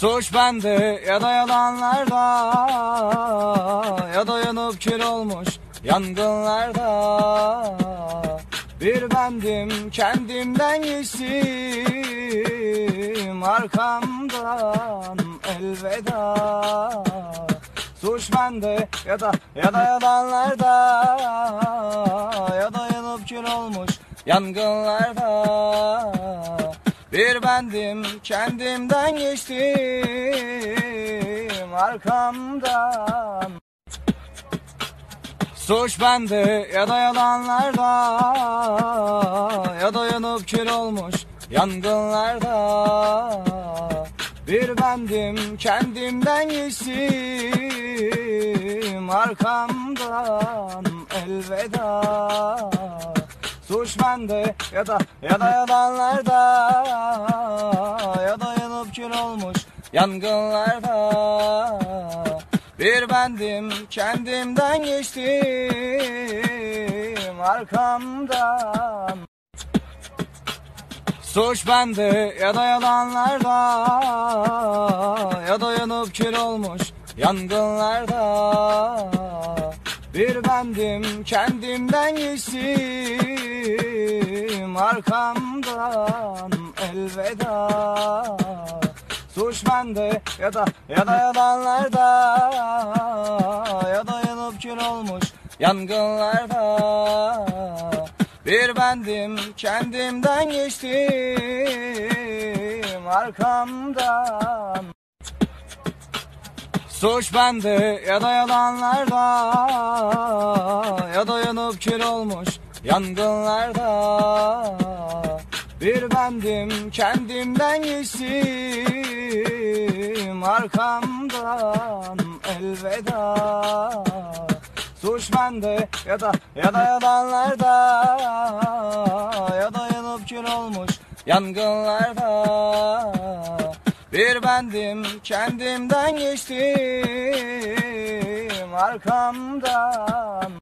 Suç bende ya da yalanlarda Ya da yanıp kül olmuş yangınlarda. Bir bendim kendimden geçtim Arkamdan elveda. Suç bende ya da ya da yalanlarda Ya da yanıp kül olmuş yangınlarda Bir bendim kendimden geçtim arkamdan. Suç bende ya da yalanlarda Ya da yanıp kül olmuş yangınlarda. Bir bendim kendimden geçtim arkamdan. Elveda Suç bende ya da ya da yalanlarda Ya da yanıp kül olmuş yangınlarda. Bir bendim kendimden geçtim arkamdan. Suç bende ya da yalanlarda Ya da yanıp kül olmuş yangınlarda. Bir bendim kendimden geçtim arkamdan elveda. Suç bende ya da ya da yalanlarda. Ya da yanıp kül olmuş yangınlarda. Bir bendim kendimden geçtim arkamdan. Suç bende ya da yalanlarda. Ya da yanıp kül olmuş yangınlarda Bir bendim kendimden geçtim. Arkamdan elveda. Suç bende ya da ya da yalanlarda. Ya da yanıp kül olmuş yangınlarda. Bir bendim kendimden geçtim. Arkamdan